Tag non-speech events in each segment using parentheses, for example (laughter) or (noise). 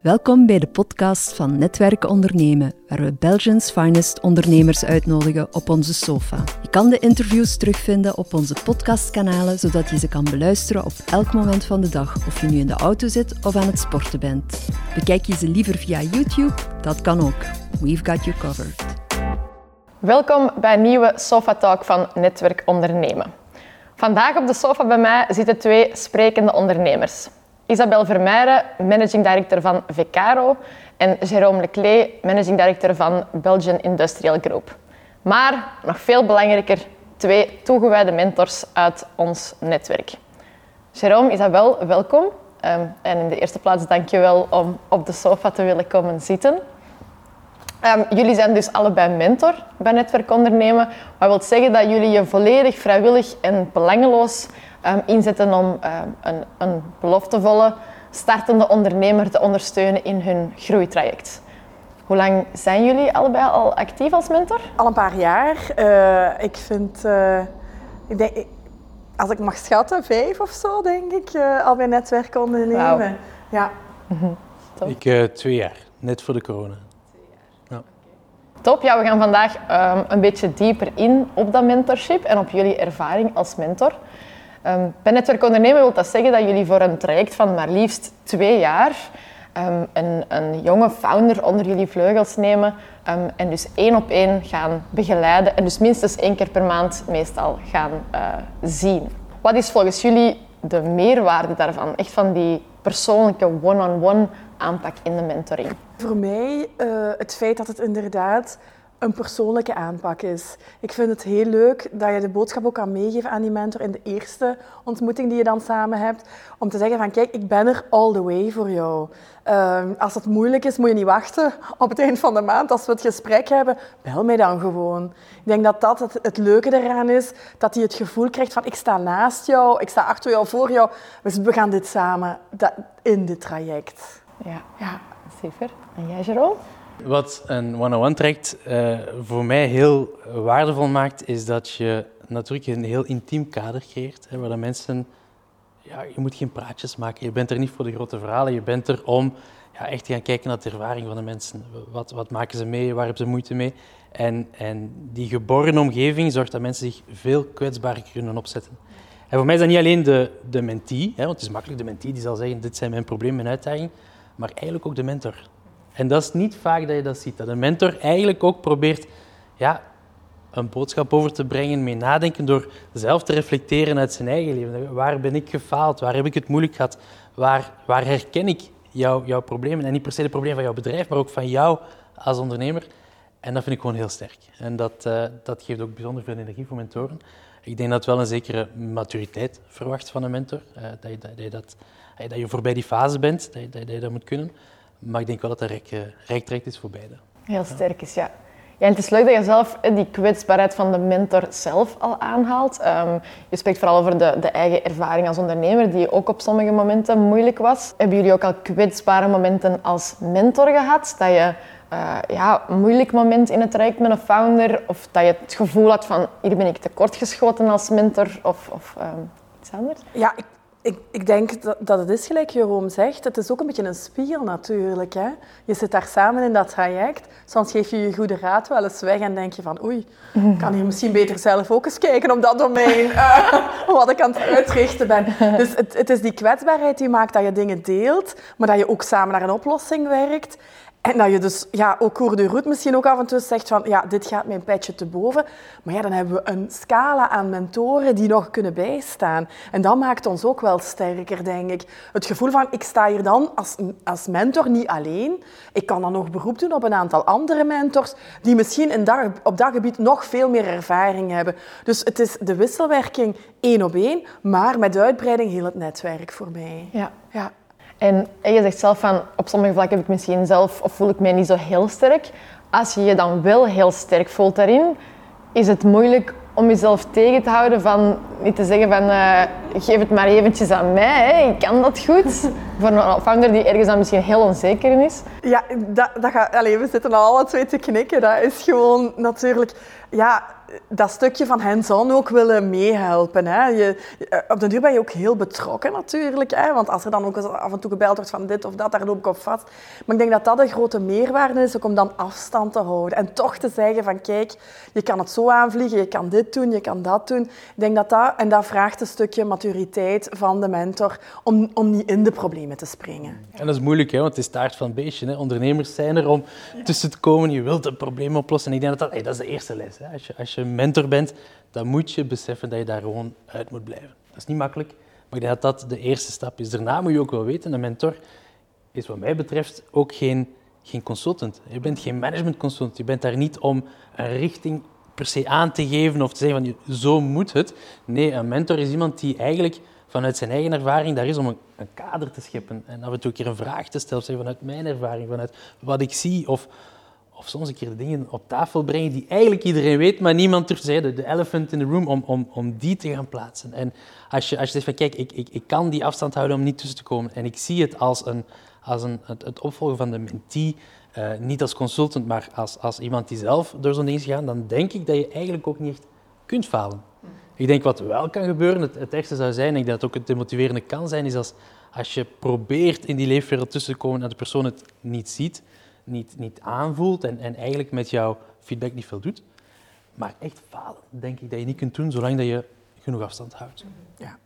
Welkom bij de podcast van Netwerken Ondernemen, waar we Belgians finest ondernemers uitnodigen op onze sofa. Je kan de interviews terugvinden op onze podcastkanalen, zodat je ze kan beluisteren op elk moment van de dag, of je nu in de auto zit of aan het sporten bent. Bekijk je ze liever via YouTube? Dat kan ook. We've got you covered. Welkom bij een nieuwe Sofa Talk van Netwerk Ondernemen. Vandaag op de sofa bij mij zitten twee sprekende ondernemers. Isabel Vermeijren, managing director van Vecaro en Jérôme Leclé, managing director van Belgian Industrial Group. Maar nog veel belangrijker, twee toegewijde mentors uit ons netwerk. Jérôme, Isabel, welkom. Ehm, en in de eerste plaats dank je wel om op de sofa te willen komen zitten. Ehm, jullie zijn dus allebei mentor bij Netwerk Ondernemen. Wat wil zeggen dat jullie je volledig vrijwillig en belangeloos um, inzetten om um, een, een beloftevolle startende ondernemer te ondersteunen in hun groeitraject. Hoe lang zijn jullie allebei al actief als mentor? Al een paar jaar. Uh, ik vind, uh, ik denk, als ik mag schatten, vijf of zo, denk ik, uh, al bij Netwerk Ondernemen. Wow. Ja. ik twee jaar, net voor de corona. Ja. Top, ja, we gaan vandaag um, een beetje dieper in op dat mentorship en op jullie ervaring als mentor. Um, bij Netwerk Ondernemen wil dat zeggen dat jullie voor een traject van maar liefst twee jaar um, een, een, jonge founder onder jullie vleugels nemen um, en dus één op één gaan begeleiden en dus minstens één keer per maand meestal gaan uh, zien. Wat is volgens jullie de meerwaarde daarvan? Echt van die persoonlijke one-on-one aanpak in de mentoring? Voor mij uh, het feit dat het inderdaad een persoonlijke aanpak is. Ik vind het heel leuk dat je de boodschap ook kan meegeven aan die mentor in de eerste ontmoeting die je dan samen hebt. Om te zeggen van kijk, ik ben er all the way voor jou. Uh, als het moeilijk is, moet je niet wachten (laughs) op het eind van de maand. Als we het gesprek hebben, bel mij dan gewoon. Ik denk dat dat het, leuke eraan is. Dat hij het gevoel krijgt van ik sta naast jou, ik sta achter jou, voor jou. Dus we gaan dit samen in dit traject. Ja, ja. super. En jij, Jerome? Wat een one-on-one traject uh, voor mij heel waardevol maakt, is dat je natuurlijk een heel intiem kader creëert, hè, waar de mensen... Ja, je moet geen praatjes maken, je bent er niet voor de grote verhalen, je bent er om ja, echt te gaan kijken naar de ervaring van de mensen. Wat, wat maken ze mee, waar hebben ze moeite mee? En, en die geboren omgeving zorgt dat mensen zich veel kwetsbaarder kunnen opzetten. En voor mij is dat niet alleen de, de mentee, hè, want het is makkelijk de mentee die zal zeggen, dit zijn mijn problemen, mijn uitdagingen, maar eigenlijk ook de mentor. En dat is niet vaak dat je dat ziet. Dat een mentor eigenlijk ook probeert ja, een boodschap over te brengen, mee nadenken, door zelf te reflecteren uit zijn eigen leven. Waar ben ik gefaald? Waar heb ik het moeilijk gehad? Waar, waar herken ik jou, jouw problemen? En niet per se de problemen van jouw bedrijf, maar ook van jou als ondernemer. En dat vind ik gewoon heel sterk. En dat, uh, dat geeft ook bijzonder veel energie voor mentoren. Ik denk dat wel een zekere maturiteit verwacht van een mentor. Uh, dat, je, dat, dat, dat je voorbij die fase bent, dat, je dat moet kunnen. Maar ik denk wel dat dat rijk, rijk traject is voor beide. Heel sterk is, ja. Ja, en het is leuk dat je zelf die kwetsbaarheid van de mentor zelf al aanhaalt. Um, je spreekt vooral over de, de, eigen ervaring als ondernemer, die ook op sommige momenten moeilijk was. Hebben jullie ook al kwetsbare momenten als mentor gehad? Dat je uh, ja, een moeilijk moment in het traject met een founder, of dat je het gevoel had van hier ben ik tekortgeschoten als mentor, of, of um, iets anders? Ja, ik ik, ik denk dat, dat, het is gelijk Jeroen zegt. Het is ook een beetje een spiegel natuurlijk. Hè? Je zit daar samen in dat traject. Soms geef je je goede raad wel eens weg en denk je van oei, kan hier misschien beter zelf ook eens kijken op dat domein. Uh, (laughs) wat ik aan het uitrichten ben. Dus het, het is die kwetsbaarheid die maakt dat je dingen deelt, maar dat je ook samen naar een oplossing werkt. En dat je dus ja, ook hoor de route misschien ook af en toe zegt van ja, dit gaat mijn petje te boven. Maar ja, dan hebben we een scala aan mentoren die nog kunnen bijstaan. En dat maakt ons ook wel sterker, denk ik. Het gevoel van ik sta hier dan als, als mentor niet alleen. Ik kan dan nog beroep doen op een aantal andere mentors die misschien in dat, op dat gebied nog veel meer ervaring hebben. Dus het is de wisselwerking één op één, maar met uitbreiding heel het netwerk voor mij. Ja. ja. En je zegt zelf van, op sommige vlakken heb ik misschien zelf, of voel ik mij niet zo heel sterk. Als je je dan wel heel sterk voelt daarin, is het moeilijk om jezelf tegen te houden van niet te zeggen van uh, geef het maar eventjes aan mij, hè. ik kan dat goed. (laughs) Voor een founder die ergens dan misschien heel onzeker in is. Ja, dat, dat gaat, allez, we zitten al alle twee te knikken. Dat is gewoon natuurlijk... Ja, dat stukje van hands-on ook willen meehelpen. Hè. Je, eh, op de duur ben je ook heel betrokken natuurlijk. Hè. Want als er dan ook af en toe gebeld wordt van dit of dat, daar loop ik op vast. Maar ik denk dat dat een grote meerwaarde is, om dan afstand te houden. En toch te zeggen van kijk, je kan het zo aanvliegen, je kan dit doen, je kan dat doen. Ik denk dat dat, en dat vraagt een stukje maturiteit van de mentor om, om niet in de problemen te springen. En dat is moeilijk, hè, want het is taart van het beestje. Hè. Ondernemers zijn er om tussen te komen, je wilt een probleem oplossen. En ik denk dat dat, dat is de eerste les. Hè. Als, je, als je mentor bent, dan moet je beseffen dat je daar gewoon uit moet blijven. Dat is niet makkelijk, maar ik dat dat de eerste stap is. Daarna moet je ook wel weten, een mentor is wat mij betreft ook geen, geen consultant. Je bent geen management consultant. Je bent daar niet om een richting per se aan te geven of te zeggen van zo moet het. Nee, een mentor is iemand die eigenlijk vanuit zijn eigen ervaring daar is om een, een kader te scheppen en af en toe een keer een vraag te stellen, of vanuit mijn ervaring, vanuit wat ik zie, of, of soms een keer de dingen op tafel brengen die eigenlijk iedereen weet, maar niemand zeggen, de elephant in the room, om, om, om die te gaan plaatsen. En als je, als je zegt van kijk, ik, ik, ik kan die afstand houden om niet tussen te komen en ik zie het als, een, als een, het, het opvolgen van de mentee, uh, niet als consultant, maar als, als iemand die zelf door zo'n ding is gegaan, dan denk ik dat je eigenlijk ook niet echt kunt falen. Ik denk wat wel kan gebeuren, het, het ergste zou zijn, en ik denk dat ook het demotiverende kan zijn, is als, als je probeert in die leefwereld tussen te komen en de persoon het niet ziet, niet, niet aanvoelt en, en eigenlijk met jouw feedback niet veel doet. Maar echt falen, denk ik dat je niet kunt doen zolang dat je genoeg afstand houdt. Ja.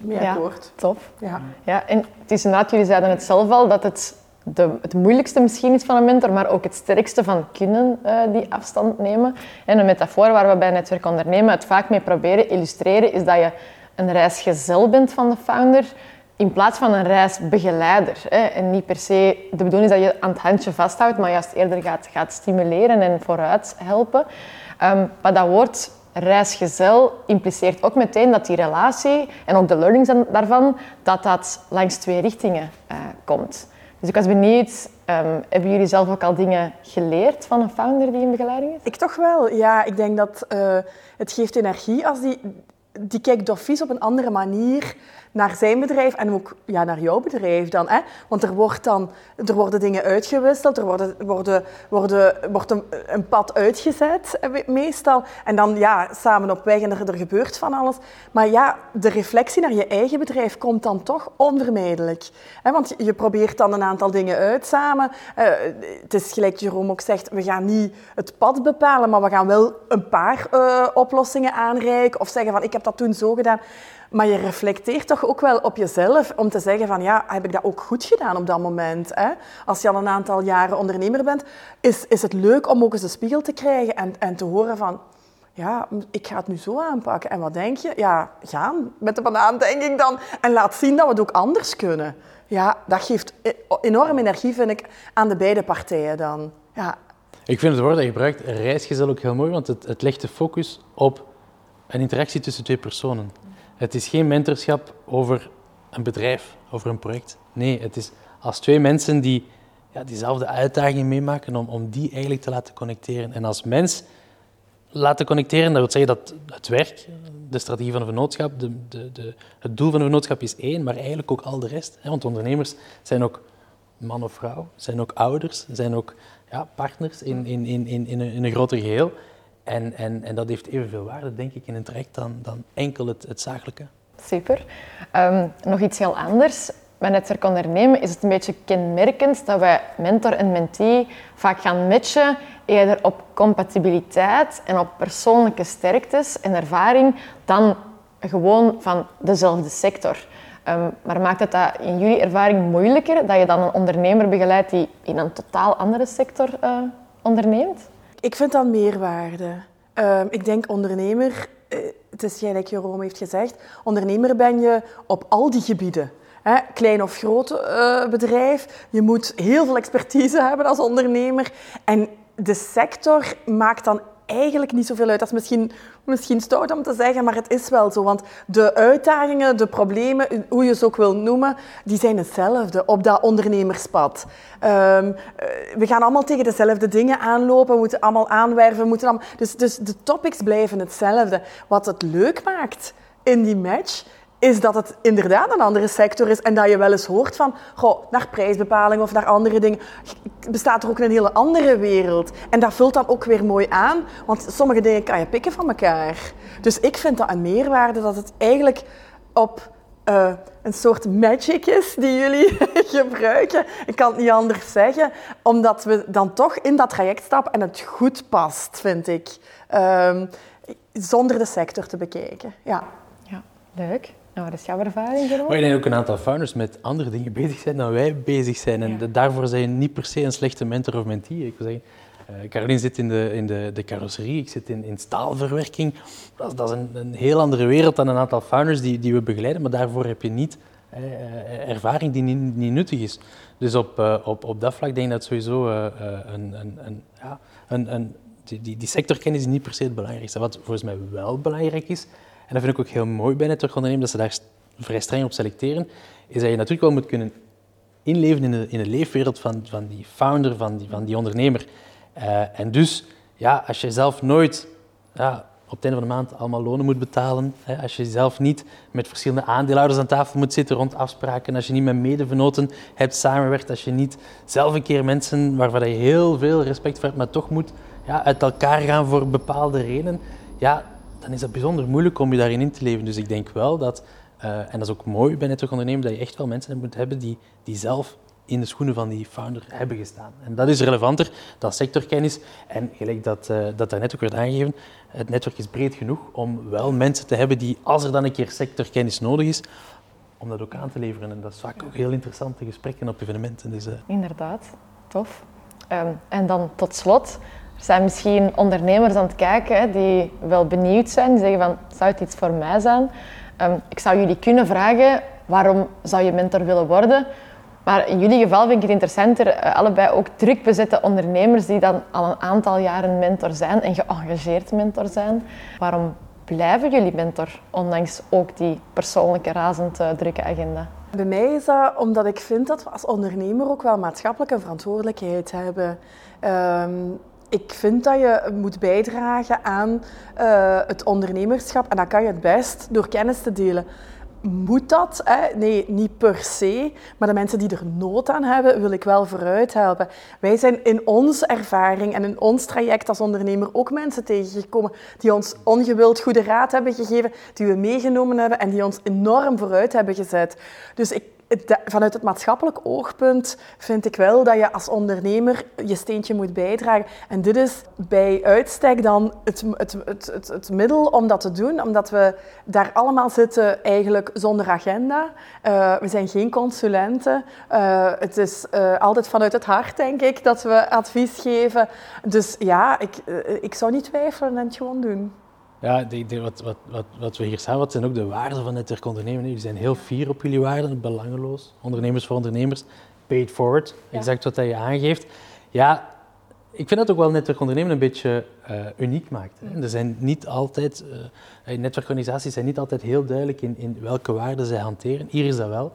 Meer ja, akkoord. Tof. Ja. Ja, en het is inderdaad, jullie zeiden het zelf al, dat het de, het moeilijkste misschien is van een mentor, maar ook het sterkste van kunnen uh, die afstand nemen. En een metafoor waar we bij Netwerk Ondernemen het vaak mee proberen illustreren, is dat je een reisgezel bent van de founder, in plaats van een reisbegeleider. Hè. En niet per se de bedoeling is dat je aan het handje vasthoudt, maar juist eerder gaat, gaat stimuleren en vooruit helpen. Um, maar dat woord reisgezel impliceert ook meteen dat die relatie en ook de learnings daarvan, dat dat langs twee richtingen uh, komt. Dus ik was benieuwd, um, hebben jullie zelf ook al dingen geleerd van een founder die in begeleiding is? Ik toch wel, ja. Ik denk dat uh, het geeft energie als die, die kijkt dofies op een andere manier naar zijn bedrijf en ook ja, naar jouw bedrijf dan. Hè? Want er, wordt dan, er worden dingen uitgewisseld, er worden, worden, worden, wordt een, pad uitgezet meestal. En dan ja, samen op weg en er, gebeurt van alles. Maar ja, de reflectie naar je eigen bedrijf komt dan toch onvermijdelijk. Hè? Want je probeert dan een aantal dingen uit samen. Uh, het is gelijk Jerome ook zegt, we gaan niet het pad bepalen, maar we gaan wel een paar uh, oplossingen aanreiken of zeggen van ik heb dat toen zo gedaan. Maar je reflecteert toch ook wel op jezelf om te zeggen van ja, heb ik dat ook goed gedaan op dat moment? Hè? Als je al een aantal jaren ondernemer bent, is, is het leuk om ook eens een spiegel te krijgen en, en te horen van ja, ik ga het nu zo aanpakken. En wat denk je? Ja, gaan met de banaan, denk ik dan. En laat zien dat we het ook anders kunnen. Ja, dat geeft e-, enorm energie, vind ik, aan de beide partijen dan. Ja. Ik vind het woord dat je gebruikt, reisgezel, ook heel mooi, want het, het legt de focus op een interactie tussen twee personen. Het is geen mentorschap over een bedrijf, over een project. Nee, het is als twee mensen die ja, diezelfde uitdagingen meemaken om, om die eigenlijk te laten connecteren. En als mens laten connecteren, dat wil zeggen dat het werk, de strategie van een vennootschap, de, de, de, het doel van een vennootschap is één, maar eigenlijk ook al de rest. Want ondernemers zijn ook man of vrouw, zijn ook ouders, zijn ook ja, partners in, in, in, in, in, een, in een groter geheel. En, en, en dat heeft evenveel waarde, denk ik, in een traject dan, dan enkel het, het zakelijke. Super. Um, nog iets heel anders. Bij Netwerk Ondernemen is het een beetje kenmerkend dat wij mentor en mentee vaak gaan matchen eerder op compatibiliteit en op persoonlijke sterktes en ervaring dan gewoon van dezelfde sector. Um, maar maakt het dat in jullie ervaring moeilijker dat je dan een ondernemer begeleidt die in een totaal andere sector uh, onderneemt? Ik vind dat meerwaarde. Uh, ik denk ondernemer, uh, het is gelijk Jerome heeft gezegd, ondernemer ben je op al die gebieden. Hè, klein of groot uh, bedrijf. Je moet heel veel expertise hebben als ondernemer. En de sector maakt dan eigenlijk niet zoveel uit. Dat is misschien, misschien stout om te zeggen, maar het is wel zo. Want de uitdagingen, de problemen, hoe je ze ook wil noemen, die zijn hetzelfde op dat ondernemerspad. Um, we gaan allemaal tegen dezelfde dingen aanlopen, we moeten allemaal aanwerven. Moeten allemaal... Dus, dus de topics blijven hetzelfde. Wat het leuk maakt in die match, is dat het inderdaad een andere sector is en dat je wel eens hoort van goh, naar prijsbepaling of naar andere dingen. Bestaat er ook een hele andere wereld. En dat vult dan ook weer mooi aan, want sommige dingen kan je pikken van elkaar. Dus ik vind dat een meerwaarde dat het eigenlijk op uh, een soort magic is die jullie (laughs) gebruiken. Ik kan het niet anders zeggen, omdat we dan toch in dat traject stappen en het goed past, vind ik. Um, zonder de sector te bekijken. Ja, ja leuk. Nou, wat is jouw ervaring? Maar ik denk ook een aantal founders met andere dingen bezig zijn dan wij bezig zijn. En daarvoor zijn je niet per se een slechte mentor of mentee. Ik wil zeggen, uh, Caroline zit in de, in de, de carrosserie, ik zit in, in staalverwerking. Dat, dat is een, een, heel andere wereld dan een aantal founders die, die we begeleiden, maar daarvoor heb je niet eh, ervaring die niet, niet, nuttig is. Dus op, uh, op, op dat vlak denk ik dat sowieso uh, een, een, een, ja, een, een, die, die, die sectorkennis is niet per se het belangrijkste. Wat volgens mij wel belangrijk is, en dat vind ik ook heel mooi bij ondernemen, dat ze daar vrij streng op selecteren, is dat je natuurlijk wel moet kunnen inleven in de, in de leefwereld van, van die founder, van die, van die ondernemer. Uh, en dus, ja, als je zelf nooit ja, op het einde van de maand allemaal lonen moet betalen, hè, als je zelf niet met verschillende aandeelhouders aan tafel moet zitten rond afspraken, als je niet met medevenoten hebt samenwerkt, als je niet zelf een keer mensen waarvan je heel veel respect voor hebt, maar toch moet ja, uit elkaar gaan voor bepaalde redenen, ja, dan is het bijzonder moeilijk om je daarin in te leven. Dus ik denk wel dat, uh, en dat is ook mooi bij netwerk ondernemen, dat je echt wel mensen moet hebben die, die zelf in de schoenen van die founder hebben gestaan. En dat is relevanter dan sectorkennis. En gelijk dat, uh, dat daarnet ook werd aangegeven, het netwerk is breed genoeg om wel mensen te hebben die, als er dan een keer sectorkennis nodig is, om dat ook aan te leveren. En dat is vaak ook heel interessante gesprekken op evenementen. Dus, uh... Inderdaad, tof. Um, en dan tot slot, er zijn misschien ondernemers aan het kijken hè, die wel benieuwd zijn, die zeggen van, zou het iets voor mij zijn? Um, ik zou jullie kunnen vragen, waarom zou je mentor willen worden? Maar in jullie geval vind ik het interessanter, uh, allebei ook druk bezette ondernemers die dan al een aantal jaren mentor zijn en geëngageerd mentor zijn. Waarom blijven jullie mentor, ondanks ook die persoonlijke razend uh, drukke agenda? Bij mij is dat omdat ik vind dat we als ondernemer ook wel maatschappelijke verantwoordelijkheid hebben. Um, ik vind dat je moet bijdragen aan uh, het ondernemerschap en dat kan je het best door kennis te delen. Moet dat? Hè? Nee, niet per se. Maar de mensen die er nood aan hebben, wil ik wel vooruit helpen. Wij zijn in onze ervaring en in ons traject als ondernemer ook mensen tegengekomen die ons ongewild goede raad hebben gegeven, die we meegenomen hebben en die ons enorm vooruit hebben gezet. Dus ik vanuit het maatschappelijk oogpunt vind ik wel dat je als ondernemer je steentje moet bijdragen. En dit is bij uitstek dan het, het, het, het, middel om dat te doen, omdat we daar allemaal zitten eigenlijk zonder agenda. Uh, we zijn geen consulenten. Uh, het is uh, altijd vanuit het hart, denk ik, dat we advies geven. Dus ja, ik, ik zou niet twijfelen en het gewoon doen. Ja, de, de, wat, wat, wat, wat we hier samenvatten zijn ook de waarden van netwerk ondernemen. Jullie zijn heel fier op jullie waarden, belangeloos. Ondernemers voor ondernemers, paid forward, exact wat dat je aangeeft. Ja, ik vind dat ook wel netwerk ondernemen een beetje uh, uniek maakt. Hè. Er zijn niet altijd, uh, netwerkorganisaties zijn niet altijd heel duidelijk in, in welke waarden zij hanteren. Hier is dat wel.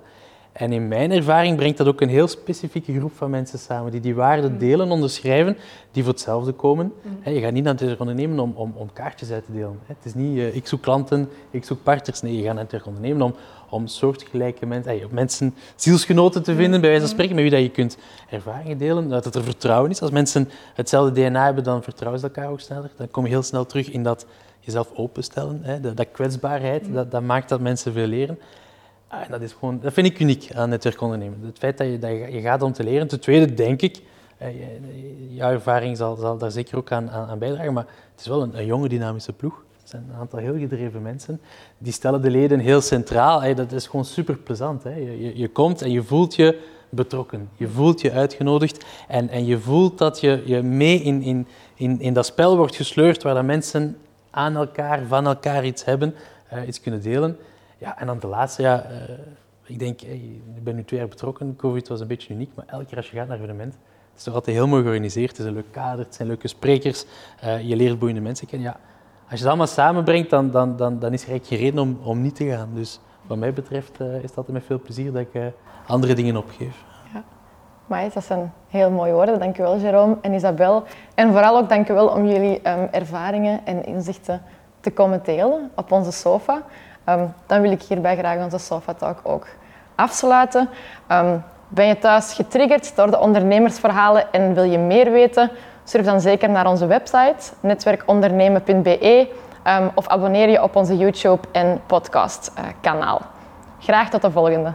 En in mijn ervaring brengt dat ook een heel specifieke groep van mensen samen die die waarden mm. delen, onderschrijven, die voor hetzelfde komen. Mm. Je gaat niet naar het ondernemen om, om, om, kaartjes uit te delen. Het is niet uh, ik zoek klanten, ik zoek partners. Nee, je gaat naar het ondernemen om, om soortgelijke mensen, mensen, zielsgenoten te vinden, bij wijze van mm. spreken, met wie dat je kunt ervaringen delen, dat het er vertrouwen is. Als mensen hetzelfde DNA hebben, dan vertrouwen ze elkaar ook sneller. Dan kom je heel snel terug in dat jezelf openstellen. Hè. Dat, dat kwetsbaarheid, dat, dat maakt dat mensen veel leren. Ah, dat, vind ik uniek aan netwerk ondernemen. Het feit dat je, dat je gaat om te leren. Ten tweede denk ik, eh, jouw ervaring zal, zal daar zeker ook aan, aan, bijdragen, maar het is wel een, een jonge dynamische ploeg. Het zijn een aantal heel gedreven mensen. Die stellen de leden heel centraal. Dat is gewoon super plezant. Je, je, komt en je voelt je betrokken. Je voelt je uitgenodigd en, en je voelt dat je, je mee in, in, in, in dat spel wordt gesleurd waar dat mensen aan elkaar, van elkaar iets hebben, uh, iets kunnen delen. Ja, en dan de laatste, ja, uh, ik denk, hey, ik ben nu twee jaar betrokken, COVID was een beetje uniek, maar elke keer als je gaat naar een evenement, het is toch altijd heel mooi georganiseerd, het is een leuk kader, het zijn leuke sprekers, uh, je leert boeiende mensen kennen. Ja, als je het allemaal samenbrengt, dan, dan, dan, dan is er eigenlijk geen reden om, om niet te gaan. Dus wat mij betreft uh, is het met veel plezier dat ik andere dingen opgeef. Ja. Maar dat zijn heel mooie woorden. Dank u wel, Jerome en Isabel. En vooral ook dank u wel om jullie um, ervaringen en inzichten te komen delen op onze sofa. Ehm, dan wil ik hierbij graag onze Sofa Talk ook afsluiten. Ehm, ben je thuis getriggerd door de ondernemersverhalen en wil je meer weten? Surf dan zeker naar onze website netwerkondernemen.be um, of abonneer je op onze YouTube en podcast uh, kanaal. Graag tot de volgende.